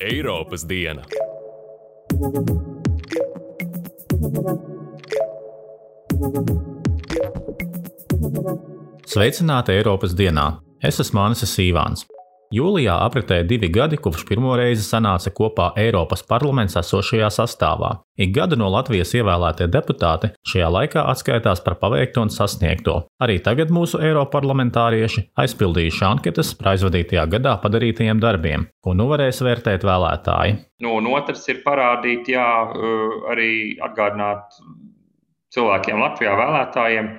Eiropas diena. Sveicināti Eiropas dienā! Es esmu Mānis Sīvāns. Jūlijā apritēja divi gadi, kopš pirmo reizi sanāca kopā Eiropas parlaments esošajā sastāvā. Ik gadu no Latvijas ievēlētie deputāti šajā laikā atskaitās par paveikto un sasniegto. Arī tagad mūsu eiroparlamentārieši aizpildījuši anketas par aizvadītajā gadā padarītajiem darbiem, ko nu varēs vērtēt vēlētāji. Nu, un otrs ir parādīt, jā, arī atgādināt cilvēkiem Latvijā vēlētājiem,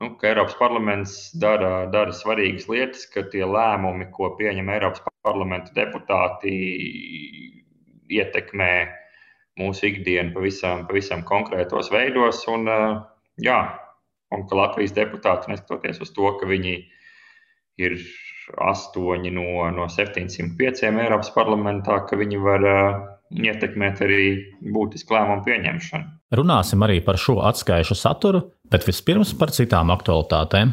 nu, ka Eiropas parlaments dara, dara svarīgas lietas, ka tie lēmumi, ko pieņem Eiropas parlamenta deputāti, ietekmē mūsu ikdienu pavisam, pavisam konkrētos veidos. Un, jā, un ka Latvijas deputāti, neskatoties uz to, ka viņi ir astoņi no, no 705 Eiropas parlamentā, ka viņi var ietekmēt arī būtisku lēmumu pieņemšanu. Runāsim arī par šo atskaišu saturu, bet vispirms par citām aktualitātēm.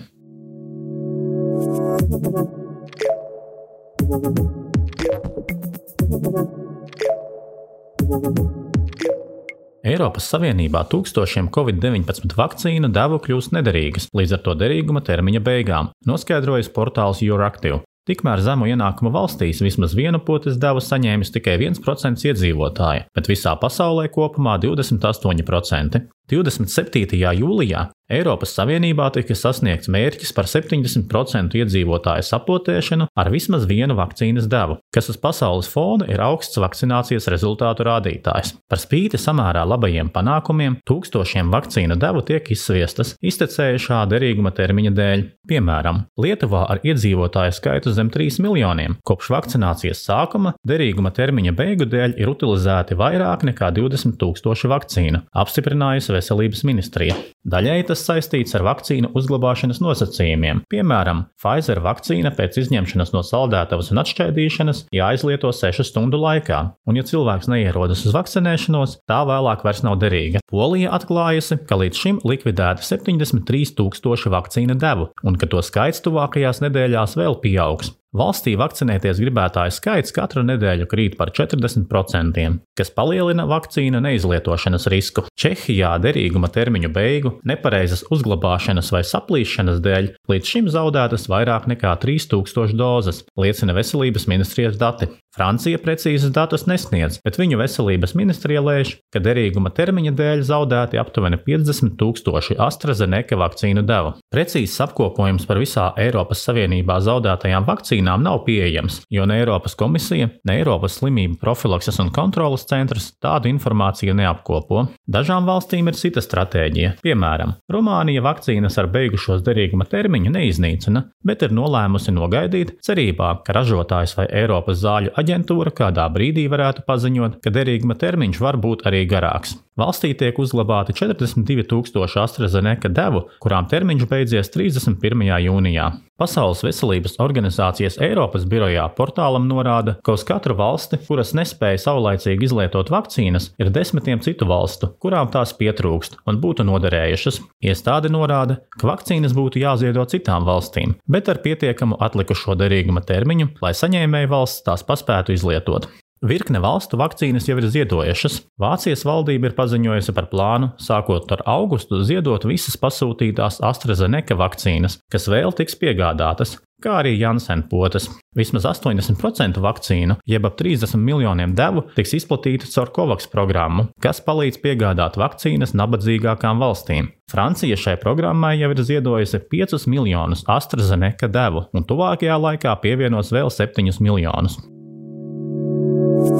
Eiropas Savienībā tūkstošiem Covid-19 vakcīnu devu kļūst nederīgas līdz ar to derīguma termiņa beigām, noskaidrojas portāls Euractiv. Tikmēr zemu ienākumu valstīs vismaz vienu potes devu saņēmis tikai 1% iedzīvotāji, bet visā pasaulē kopumā 28%. 27. jūlijā Eiropas Savienībā tika sasniegts mērķis par 70% iedzīvotāju sapotēšanu ar vismaz vienu vakcīnas devu, kas uz pasaules fona ir augsts vakcinācijas rezultātu rādītājs. Par spīti samērā labajiem panākumiem, tūkstošiem vakcīnu devu tiek izsviestas iztecējušā derīguma termiņa dēļ. Piemēram, Lietuvā ar iedzīvotāju skaitu zem 3 miljoniem kopš vakcinācijas sākuma derīguma termiņa beigu dēļ ir utilizēti vairāk nekā 20 tūkstoši vakcīnu, apstiprinājusi Veselības ministrija. Daļai tas saistīts ar vakcīnu uzglabāšanas nosacījumiem. Piemēram, Pfizer vakcīna pēc izņemšanas no saldētavas un atšķaidīšanas jāizlieto 6 stundu laikā, un ja cilvēks neierodas uz vakcinēšanos, tā vēlāk vairs nav derīga. Polija atklājusi, ka līdz šim likvidēta 73 tūkstoši vakcīna devu, un ka to skaits tuvākajās nedēļās vēl pieaugs. Valstī vakcinēties gribētāju skaits katru nedēļu krīt par 40%, kas palielina vakcīnu neizlietošanas risku. Čehijā derīguma termiņu beigu, nepareizas uzglabāšanas vai saplīšanas dēļ līdz šim zaudētas vairāk nekā 3000 dozes, liecina Veselības ministrijas dati. Francija precīzus datus nesniedz, bet viņu veselības ministrija lēš, ka derīguma termiņa dēļ zaudēti aptuveni 50 tūkstoši AstraZeneca vakcīnu devu. Precīzs apkopojums par visā Eiropas Savienībā zaudētajām vakcīnām nav pieejams, jo ne Eiropas komisija, ne Eiropas slimību profilakses un kontrolas centrs tādu informāciju neapkopo. Dažām valstīm ir cita stratēģija. Piemēram, Rumānija vakcīnas ar beigušos derīguma termiņu neiznīcina, bet ir nolēmusi nogaidīt cerībā, ka ražotājs vai Eiropas zāļu aģentūra kādā brīdī varētu paziņot, ka derīguma termiņš var būt arī garāks. Valstī tiek uzglabāti 42,000 AstraZeneca devu, kurām termiņš beidzies 31. jūnijā. Pasaules veselības organizācijas Eiropas birojā portālam norāda, ka uz katru valsti, kuras nespēja saulaicīgi izlietot vakcīnas, ir desmitiem citu valstu, kurām tās pietrūkst un būtu noderējušas. Iestāde norāda, ka vakcīnas būtu jāziedo citām valstīm, bet ar pietiekamu atlikušo derīguma termiņu, lai saņēmēju valsts tās paspētu izlietot. Virkne valstu vakcīnas jau ir ziedojušas. Vācijas valdība ir paziņojusi par plānu, sākot ar augustu, ziedot visas pasūtītās AstraZeneca vakcīnas, kas vēl tiks piegādātas, kā arī Janssen potes. Vismaz 80% vakcīnu, jeb ap 30 miljoniem devu, tiks izplatīta caur COVAX programmu, kas palīdz piegādāt vakcīnas nabadzīgākām valstīm. Francija šai programmai jau ir ziedojusi 5 miljonus AstraZeneca devu, un tuvākajā laikā pievienos vēl 7 miljonus.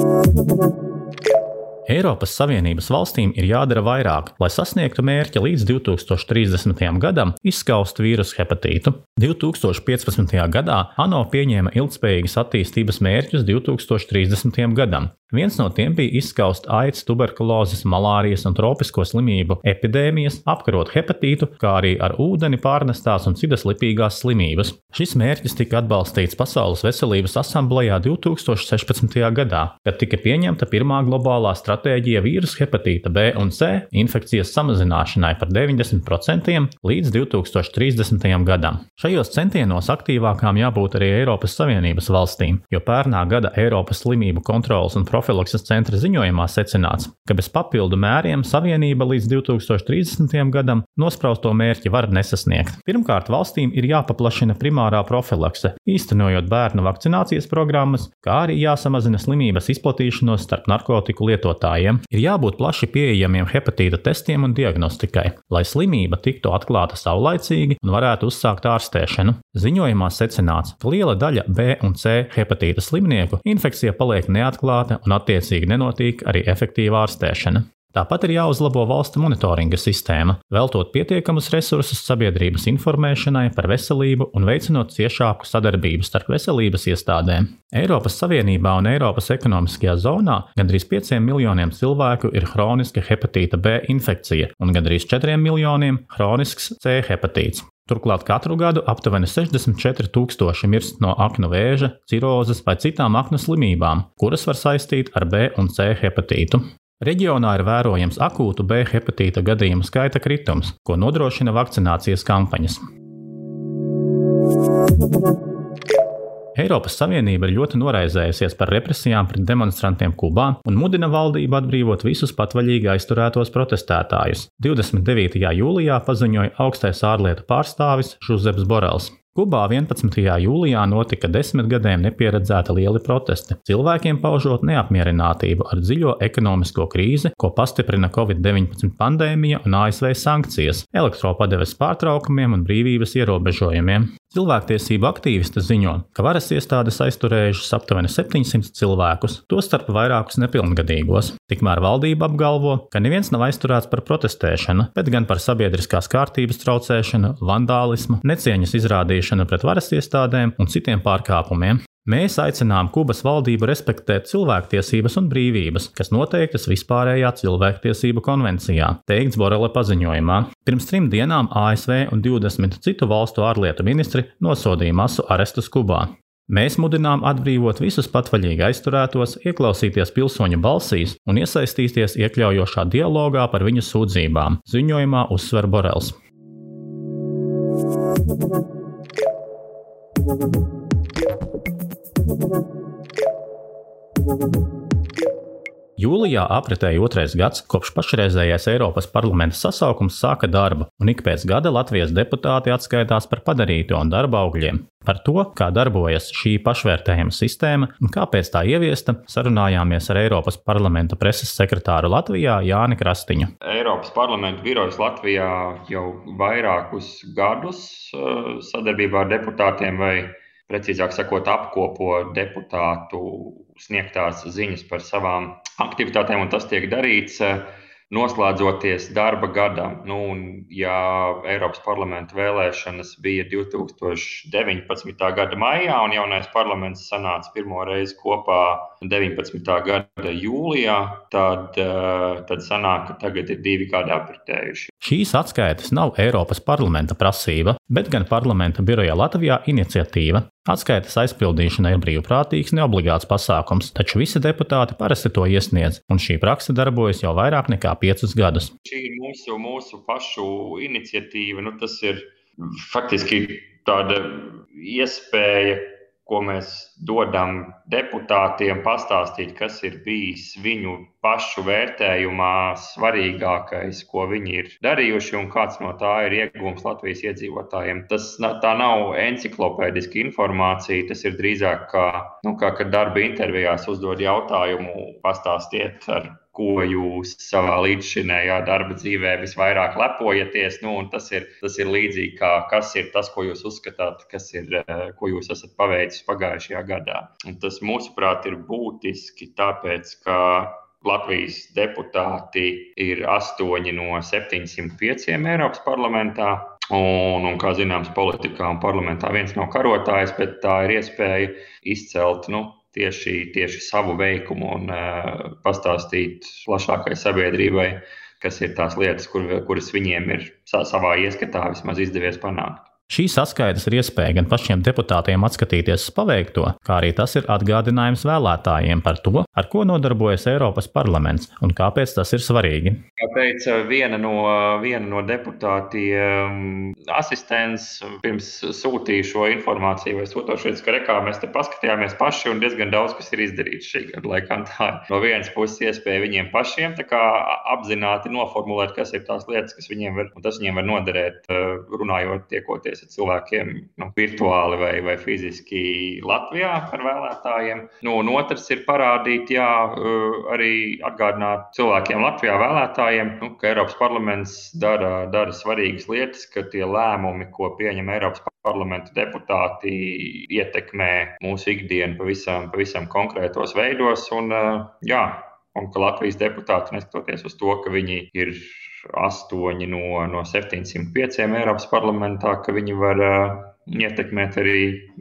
Thank you. Eiropas Savienības valstīm ir jādara vairāk, lai sasniegtu mērķi līdz 2030. gadam izskaust vīrusu hepatītu. 2015. gadā ANO pieņēma ilgspējīgas attīstības mērķus 2030. gadam. Viens no tiem bija izskaust aids, tuberkulozes, malārijas un tropisko slimību epidēmijas, apkarot hepatītu, kā arī ar ūdeni pārnestās un citas lipīgās slimības. Šis mērķis tika atbalstīts Pasaules veselības asamblējā 2016. gadā, kad tika pieņemta pirmā globālā stratēģija stratēģija vīrusu hepatīta B un C infekcijas samazināšanai par 90% līdz 2030. gadam. Šajos centienos aktīvākām jābūt arī Eiropas Savienības valstīm, jo pērnā gada Eiropas slimību kontrolas un profilakses centra ziņojumā secināts, ka bez papildu mēriem Savienība līdz 2030. gadam nospraustu mērķi var nesasniegt. Pirmkārt, valstīm ir jāpaplašina primārā profilakse, īstenojot bērnu vakcinācijas programmas, kā arī jāsamazina slimības izplatīšanos starp narkotiku lietotājiem. Ir jābūt plaši pieejamiem hepatīta testiem un diagnostikai, lai slimība tiktu atklāta saulaicīgi un varētu uzsākt ārstēšanu. Ziņojumā secināts, ka liela daļa B un C hepatīta slimnieku infekcija paliek neatklāta un attiecīgi nenotiek arī efektīva ārstēšana. Tāpat ir jāuzlabo valsts monitoringa sistēma, veltot pietiekamus resursus sabiedrības informēšanai par veselību un veicinot ciešāku sadarbību starp veselības iestādēm. Eiropas Savienībā un Eiropas ekonomiskajā zonā gandrīz 5 miljoniem cilvēku ir hroniska hepatīta B infekcija un gandrīz 4 miljoniem hronisks C hepatīts. Turklāt katru gadu aptuveni 64 tūkstoši mirst no aknu vēža, cirozes vai citām aknu slimībām, kuras var saistīt ar B un C hepatītu. Reģionā ir vērojams akūtu B hepatīta gadījumu skaita kritums, ko nodrošina vakcinācijas kampaņas. Eiropas Savienība ir ļoti noraizējusies par represijām pret demonstrantiem Kubā un mudina valdību atbrīvot visus patvaļīgi aizturētos protestētājus. 29. jūlijā paziņoja augstais ārlietu pārstāvis Žuzeps Borels. Kubā 11. jūlijā notika desmit gadiem nepieredzēta liela protesti, cilvēkiem paužot neapmierinātību ar dziļo ekonomisko krīzi, ko pastiprina Covid-19 pandēmija un ASV sankcijas, elektropadeves pārtraukumiem un brīvības ierobežojumiem. Cilvēktiesību aktīvisti ziņo, ka varas iestādes aizturējušas aptuveni 700 cilvēkus, tostarp vairākus nepilngadīgos. Tikmēr valdība apgalvo, ka neviens nav aizturēts par protestēšanu, bet gan par sabiedriskās kārtības traucēšanu, vandālismu, necieņas izrādīšanu pret varas iestādēm un citiem pārkāpumiem. Mēs aicinām Kubas valdību respektēt cilvēktiesības un brīvības, kas noteiktas vispārējā cilvēktiesību konvencijā, teikts Borele paziņojumā. Pirms trim dienām ASV un 20 citu valstu ārlietu ministri nosodīja masu arestus Kubā. Mēs mudinām atbrīvot visus patvaļīgi aizturētos, ieklausīties pilsoņu balsīs un iesaistīties iekļaujošā dialogā par viņu sūdzībām, ziņojumā uzsver Borels. Thank you. Jūlijā apritēja otrais gads, kopš pašreizējais Eiropas parlamenta sasaukums sāka darbu, un ik pēc gada Latvijas deputāti atskaitās par padarīto un darba augļiem. Par to, kā darbojas šī pašvērtējuma sistēma un kāpēc tā ieviesta, sarunājāmies ar Eiropas parlamenta preses sekretāru Latvijā Jāni Krastiņu. Eiropas parlamenta birojas Latvijā jau vairākus gadus eh, sadarbībā ar deputātiem vai precīzāk sakot, apkopo deputātu sniegtās ziņas par savām aktivitātēm, un tas tiek darīts uh, noslēdzoties darba gadam. Nu, ja Eiropas parlamenta vēlēšanas bija 2019. gada maijā, un jaunais parlaments sanāca pirmo reizi kopā 19. gada jūlijā, tad, eh, tad sanāk, ka tagad ir divi gadi apritējuši. Šīs atskaites nav Eiropas parlamenta prasība, bet gan parlamenta biroja Latvijā iniciatīva. Atskaites aizpildīšana ir brīvprātīgs, neobligāts pasākums, taču visi deputāti parasti to iesniedz, un šī praksa darbojas jau vairāk nekā piecus gadus. Šī ir mūsu, mūsu pašu iniciatīva. Nu, tas ir faktiski tāda iespēja, ko mēs dodam deputātiem, pastāstīt, kas ir bijis viņu pašu vērtējumā svarīgākais, ko viņi ir darījuši un kāds no tā ir iegūms Latvijas iedzīvotājiem. Tas tā nav enciklopēdiska informācija, tas ir drīzāk kā, nu, kā kad darba intervijās uzdod jautājumu, pastāstiet ar ko jūs savā līdzšinējā darba dzīvē visvairāk lepojaties. Nu, tas, ir, tas ir līdzīgi kā kas ir tas, ko jūs uzskatāt, kas ir, eh, ko jūs esat paveicis pagājušajā gadā. Un tas, mūsuprāt, ir būtiski, tāpēc, ka Latvijas deputāti ir 8 no 705 Eiropas parlamentā. Un, un, kā zināms, politikā un parlamentā viens nav karotājs, bet tā ir iespēja izcelt nu, tieši, tieši savu veikumu un uh, pastāstīt plašākai sabiedrībai, kas ir tās lietas, kur, kuras viņiem ir savā ieskatā vismaz izdevies panākt. Šī saskaitas ir iespēja gan pašiem deputātiem atskatīties uz paveikto, kā arī tas ir atgādinājums vēlētājiem par to, ar ko nodarbojas Eiropas parlaments un kāpēc tas ir svarīgi. Kā teica viena no, viena no deputātiem, asistents pirms sūtīja šo informāciju vai sūtošies, ka rekā mēs te paskatījāmies paši un diezgan daudz kas ir izdarīts šī gada laikā. Tā ir no vienas puses iespēja viņiem pašiem apzināti noformulēt, kas ir tās lietas, kas viņiem var, viņiem var noderēt, runājot, tiekoties tikties ar cilvēkiem nu, virtuāli vai, vai fiziski Latvijā ar vēlētājiem. Nu, un otrs ir parādīt, jā, eh, arī atgādināt cilvēkiem Latvijā vēlētājiem, nu, ka Eiropas parlaments dara, dara svarīgas lietas, ka tie lēmumi, ko pieņem Eiropas parlamenta deputāti, ietekmē mūsu ikdienu pavisam, pavisam konkrētos veidos. Un, eh, jā, un ka Latvijas deputāti, neskatoties uz to, ka viņi ir astoņi no, no 705 Eiropas parlamentā, ka viņi var uh, ietekmēt arī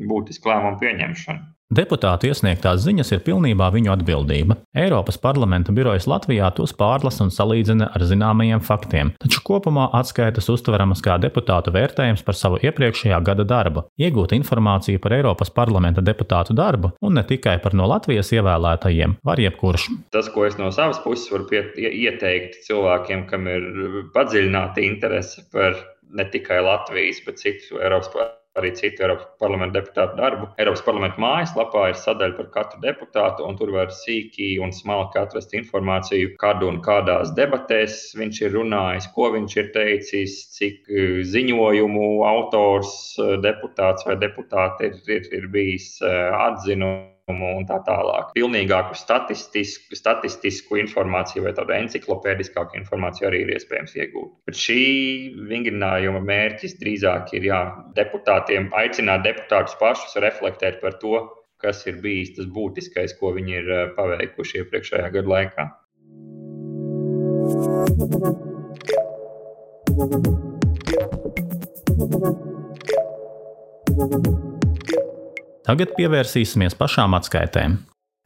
būtisku lēmumu pieņemšanu. Deputātu iesniegtās ziņas ir pilnībā viņu atbildība. Eiropas parlamenta birojas Latvijā tos pārlasa un salīdzina ar zināmajiem faktiem, taču kopumā atskaitas uztveramas kā deputātu vērtējums par savu iepriekšējā gada darbu, iegūt informāciju par Eiropas parlamenta deputātu darbu un ne tikai par no Latvijas ievēlētajiem, var jebkurš. Tas, ko es no savas puses varu ieteikt cilvēkiem, kam ir padziļināta interese par ne tikai Latvijas, bet citu Eiropas arī citu Eiropas parlamenta deputātu darbu. Eiropas parlamenta mājaslapā ir sadaļa par katru deputātu, un tur var sīki un smalki atrast informāciju, kad un kādās debatēs viņš ir runājis, ko viņš ir teicis, cik e, ziņojumu autors, e, deputāts vai deputāte ir, ir, ir bijis e, atzinuši un tā tālāk. Pilnīgāku statistisku, statistisku informāciju vai tādu enciklopēdiskāku informāciju arī ir iespējams iegūt. Bet šī vingrinājuma mērķis drīzāk ir jā, deputātiem aicināt deputātus pašus reflektēt par to, kas ir bijis tas būtiskais, ko viņi ir eh, paveikuši iepriekšējā gada laikā. Thank you. Tagad pievērsīsimies pašām atskaitēm.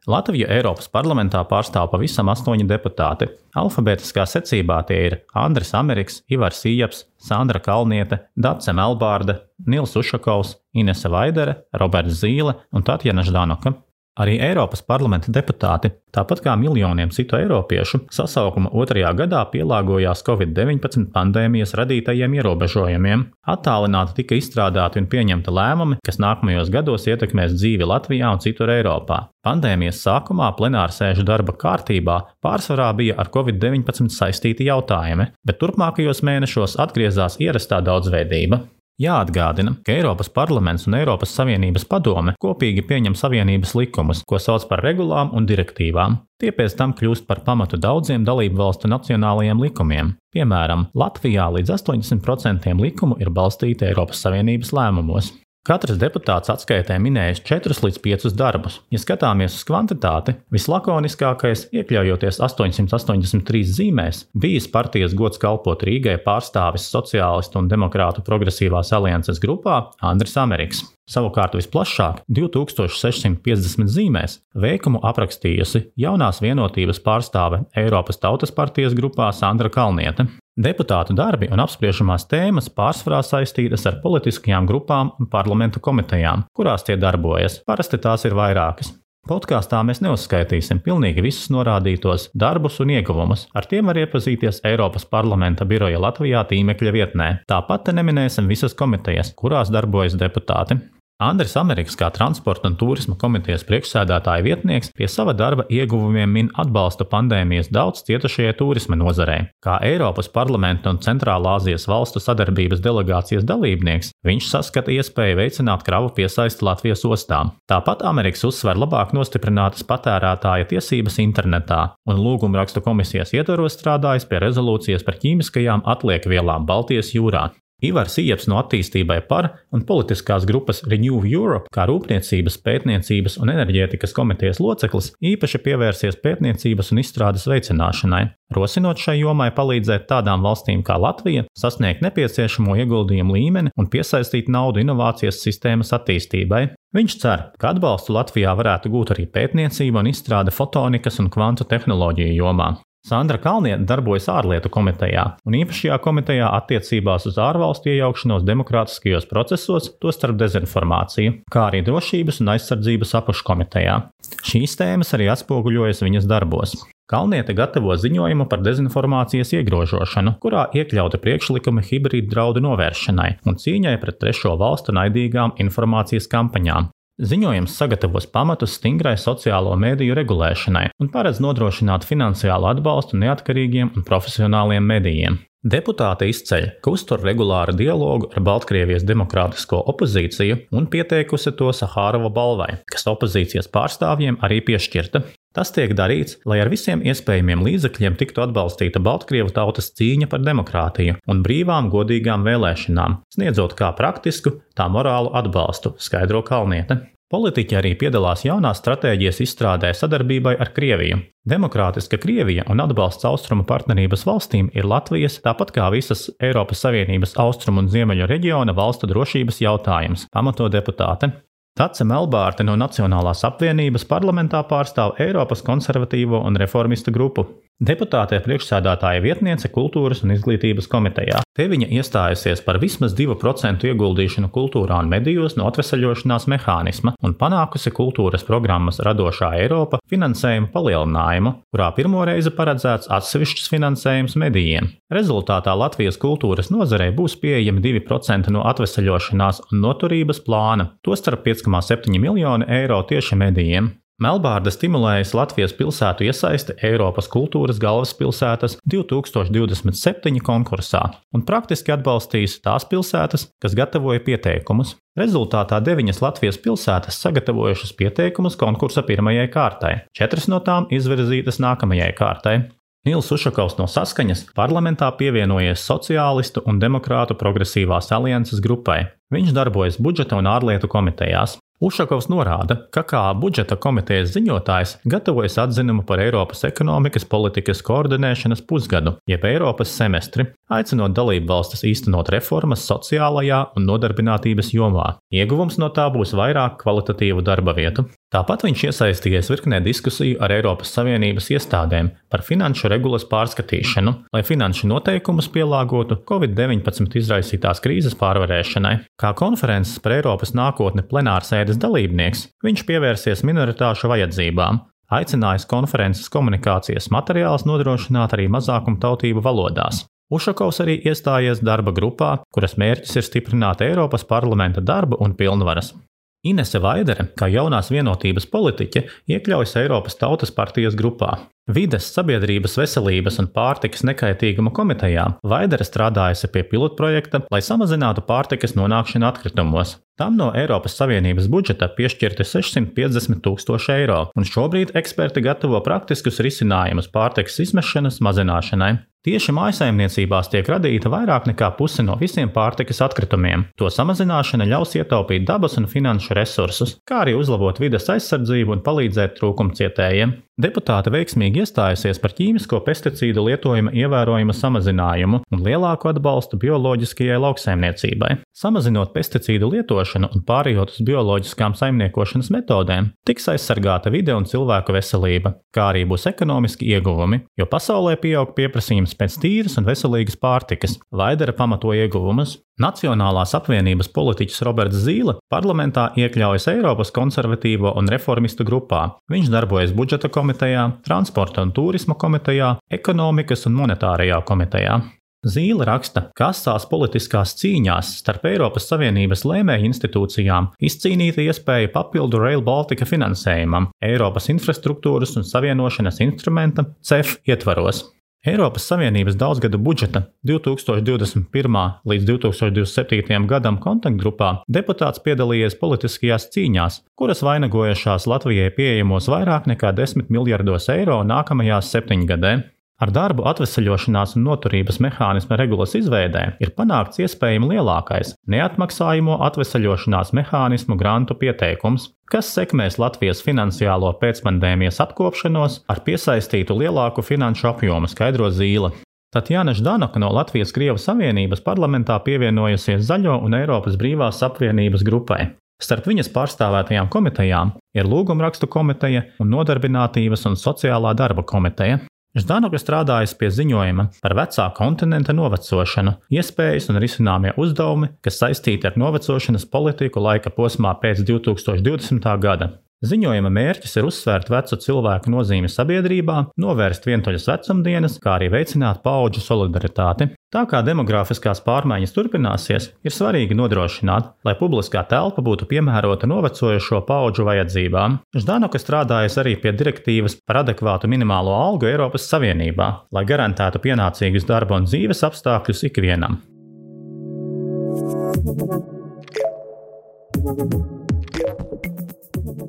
Latviju Eiropas parlamentā pārstāv pavisam astoņi deputāti. Alfabētiskā secībā tie ir Andris Ameriks, Ivars Ijaps, Sandra Kalniete, Dace Melbārde, Nils Ušakovs, Inese Vaidere, Roberts Zīle un Tatjana Ždanoka. Arī Eiropas parlamenta deputāti, tāpat kā miljoniem citu eiropiešu, sasaukuma otrajā gadā pielāgojās Covid-19 pandēmijas radītajiem ierobežojumiem. Attālināti tika izstrādāti un pieņemti lēmumi, kas nākamajos gados ietekmēs dzīvi Latvijā un citur Eiropā. Pandēmijas sākumā plenāra sēžu darba kārtībā pārsvarā bija ar Covid-19 saistīti jautājumi, bet turpmākajos mēnešos atgriezās ierastā daudzveidība. Jāatgādina, ka Eiropas parlaments un Eiropas Savienības padome kopīgi pieņem Savienības likumus, ko sauc par regulām un direktīvām. Tie pēc tam kļūst par pamatu daudziem dalību valstu nacionālajiem likumiem. Piemēram, Latvijā līdz 80% likumu ir balstīti Eiropas Savienības lēmumos. Katrs deputāts atskaitē minējis 4 līdz 5 darbus. Ja skatāmies uz kvantitāti, vislakoniskākais, iekļaujoties 883 zīmēs, bijis partijas gods kalpot Rīgai pārstāvis Sociālistu un Demokrātu progresīvās alianses grupā Andris Ameriks. Savukārt visplašāk, 2650 zīmēs, veikumu aprakstījusi jaunās vienotības pārstāve Eiropas Tautas partijas grupā Sandra Kalniete. Deputātu darbi un apspriežamās tēmas pārsvarā saistītas ar politiskajām grupām un parlamentu komitejām, kurās tie darbojas. Parasti tās ir vairākas. Podkāstā mēs neuzskaitīsim pilnīgi visus norādītos darbus un ieguvumus. Ar tiem var iepazīties Eiropas parlamenta biroja Latvijā tīmekļa vietnē. Tāpat neminēsim visas komitejas, kurās darbojas deputāti. Andris Amerikas kā transporta un turisma komitejas priekšsēdētāja vietnieks pie sava darba ieguvumiem min atbalstu pandēmijas daudz cietušajai turisma nozarei. Kā Eiropas parlamenta un Centrālā Azijas valstu sadarbības delegācijas dalībnieks, viņš saskata iespēju veicināt kravu piesaisti Latvijas ostām. Tāpat Amerikas uzsver labāk nostiprinātas patērētāja tiesības internetā, un lūgumrakstu komisijas ietvaros strādājas pie rezolūcijas par ķīmiskajām atliekvielām Baltijas jūrā. Ivars Ieps no attīstībai par un politiskās grupas Renew Europe, kā rūpniecības, pētniecības un enerģētikas komitejas loceklis, īpaši pievērsies pētniecības un izstrādes veicināšanai, rosinot šai jomai palīdzēt tādām valstīm kā Latvija sasniegt nepieciešamo ieguldījumu līmeni un piesaistīt naudu inovācijas sistēmas attīstībai. Viņš cer, ka atbalstu Latvijā varētu gūt arī pētniecība un izstrāde fotonikas un kvantu tehnoloģiju jomā. Sandra Kalniete darbojas ārlietu komitejā un īpašajā komitejā attiecībās uz ārvalstu iejaukšanos demokrātiskajos procesos, tostarp dezinformāciju, kā arī drošības un aizsardzības apakškomitejā. Šīs tēmas arī atspoguļojas viņas darbos. Kalniete gatavo ziņojumu par dezinformācijas iegrožošanu, kurā iekļauti priekšlikumi hibrīdu draudu novēršanai un cīņai pret trešo valstu naidīgām informācijas kampaņām, Ziņojums sagatavos pamatus stingrai sociālo mediju regulēšanai un paredz nodrošināt finansiālu atbalstu neatkarīgiem un profesionāliem medijiem. Deputāte izceļ, ka uztur regulāru dialogu ar Baltkrievijas demokrātisko opozīciju un pieteikusi to Sahārova balvai, kas opozīcijas pārstāvjiem arī piešķirta. Tas tiek darīts, lai ar visiem iespējamiem līdzekļiem tiktu atbalstīta Baltkrievu tautas cīņa par demokrātiju un brīvām, godīgām vēlēšanām, sniedzot kā praktisku, tā morālu atbalstu, skaidro Kalniete. Politiķi arī piedalās jaunās stratēģijas izstrādē sadarbībai ar Krieviju. Demokrātiska Krievija un atbalsts austrumu partnerības valstīm ir Latvijas, tāpat kā visas Eiropas Savienības austrumu un ziemeļu reģiona valstu drošības jautājums, pamato deputāte. Tace Melbārte no Nacionālās apvienības parlamentā pārstāv Eiropas konservatīvo un reformistu grupu. Deputāte ir priekšsēdētāja vietniece Kultūras un izglītības komitejā. Te viņa iestājusies par vismaz 2% ieguldīšanu kultūrā un medijos no atvesaļošanās mehānisma un panākusi kultūras programmas Radošā Eiropa finansējuma palielinājumu, kurā pirmo reizi paredzēts atsevišķs finansējums medijiem. Rezultātā Latvijas kultūras nozarei būs pieejami 2% no atvesaļošanās un noturības plāna, tostarp 5,7 miljoni eiro tieši medijiem. Melbārda stimulējas Latvijas pilsētu iesaisti Eiropas kultūras galvaspilsētas 2027 konkursā un praktiski atbalstīs tās pilsētas, kas gatavoja pieteikumus. Rezultātā deviņas Latvijas pilsētas sagatavojušas pieteikumus konkursa pirmajai kārtai, četras no tām izvirzītas nākamajai kārtai. Nils Ušakovs no Saskaņas parlamentā pievienojies sociālistu un demokrātu progresīvās alianses grupai. Viņš darbojas budžeta un ārlietu komitejās. Ušakovs norāda, ka kā budžeta komitejas ziņotājs gatavojas atzinumu par Eiropas ekonomikas politikas koordinēšanas pusgadu, jeb Eiropas semestri, aicinot dalību valstis īstenot reformas sociālajā un nodarbinātības jomā. Ieguvums no tā būs vairāk kvalitatīvu darba vietu. Tāpat viņš iesaistījies virknē diskusiju ar Eiropas Savienības iestādēm par finanšu regulas pārskatīšanu, lai finanšu noteikumus pielāgotu Covid-19 izraisītās krīzes pārvarēšanai. Kā konferences par Eiropas nākotni plenārsēdes dalībnieks, viņš pievērsies minoritāšu vajadzībām, aicinājis konferences komunikācijas materiālus nodrošināt arī mazākumu tautību valodās. Ušakovs arī iestājies darba grupā, kuras mērķis ir stiprināt Eiropas parlamenta darbu un pilnvaras. Inese Vaidere, kā jaunās vienotības politiķe, iekļaujas Eiropas Tautas partijas grupā. Vides, sabiedrības veselības un pārtikas nekaitīguma komitejā Vaidere strādājusi pie pilotprojekta, lai samazinātu pārtikas nonākšanu atkritumos. Tam no Eiropas Savienības budžeta piešķirti 650 tūkstoši eiro, un šobrīd eksperti gatavo praktiskus risinājumus pārtikas izmešanas mazināšanai. Tieši mājsaimniecībās tiek radīta vairāk nekā puse no visiem pārtikas atkritumiem. To samazināšana ļaus ietaupīt dabas un finanšu resursus, kā arī uzlabot vides aizsardzību un palīdzēt trūkumcietējiem. Deputāte veiksmīgi iestājusies par ķīmisko pesticīdu lietojuma ievērojumu samazinājumu un lielāku atbalstu bioloģiskajai lauksaimniecībai. Samazinot pesticīdu lietošanu un pārējot uz bioloģiskām saimniekošanas metodēm, tiks aizsargāta vide un cilvēku veselība, kā arī būs ekonomiski ieguvumi, jo pasaulē pieaug pieprasījums pēc tīras un veselīgas pārtikas. Vaidera pamato ieguvumus. Nacionālās apvienības politiķis Roberts Zīle parlamentā iekļaujas Eiropas konservatīvo un reformistu grupā. Viņš darbojas budžeta komitejā, transporta un turisma komitejā, ekonomikas un monetārajā komitejā. Zīle raksta, ka asās politiskās cīņās starp Eiropas Savienības lēmēju institūcijām izcīnīta iespēja papildu Rail Baltica finansējumam Eiropas infrastruktūras un savienošanas instrumenta CEF ietvaros. Eiropas Savienības daudzgada budžeta 2021. līdz 2027. gadam kontaktgrupā deputāts piedalījies politiskajās cīņās, kuras vainagojušās Latvijai pieejamos vairāk nekā 10 miljardos eiro nākamajās septiņgadē. Ar darbu atvesaļošanās un noturības mehānisma regulas izveidē ir panākts iespējami lielākais neatmaksājumu atvesaļošanās mehānismu grantu pieteikums, kas sekmēs Latvijas finansiālo pēcpandēmijas atkopšanos ar piesaistītu lielāku finanšu apjomu, skaidro Zīle. Tatjana Ždanoka no Latvijas Krievijas Savienības parlamentā pievienojusies Zaļo un Eiropas Brīvās apvienības grupai. Starp viņas pārstāvētajām komitejām ir Lūgumrakstu komiteja un Nodarbinātības un sociālā darba komiteja. Ždanoka strādājas pie ziņojuma par vecā kontinenta novecošanu, iespējas un risināmie uzdevumi, kas saistīti ar novecošanas politiku laika posmā pēc 2020. gada. Ziņojuma mērķis ir uzsvērt vecu cilvēku nozīmi sabiedrībā, novērst vientuļas vecumdienas, kā arī veicināt paudžu solidaritāti. Tā kā demogrāfiskās pārmaiņas turpināsies, ir svarīgi nodrošināt, lai publiskā telpa būtu piemērota novecojošo paudžu vajadzībām. Ždanoka strādājas arī pie direktīvas par adekvātu minimālo algu Eiropas Savienībā, lai garantētu pienācīgus darba un dzīves apstākļus ikvienam.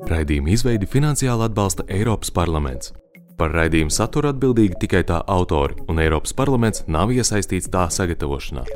Raidījuma izveidi finansiāli atbalsta Eiropas parlaments. Par raidījumu saturu atbildīgi tikai tā autori, un Eiropas parlaments nav iesaistīts tā sagatavošanā.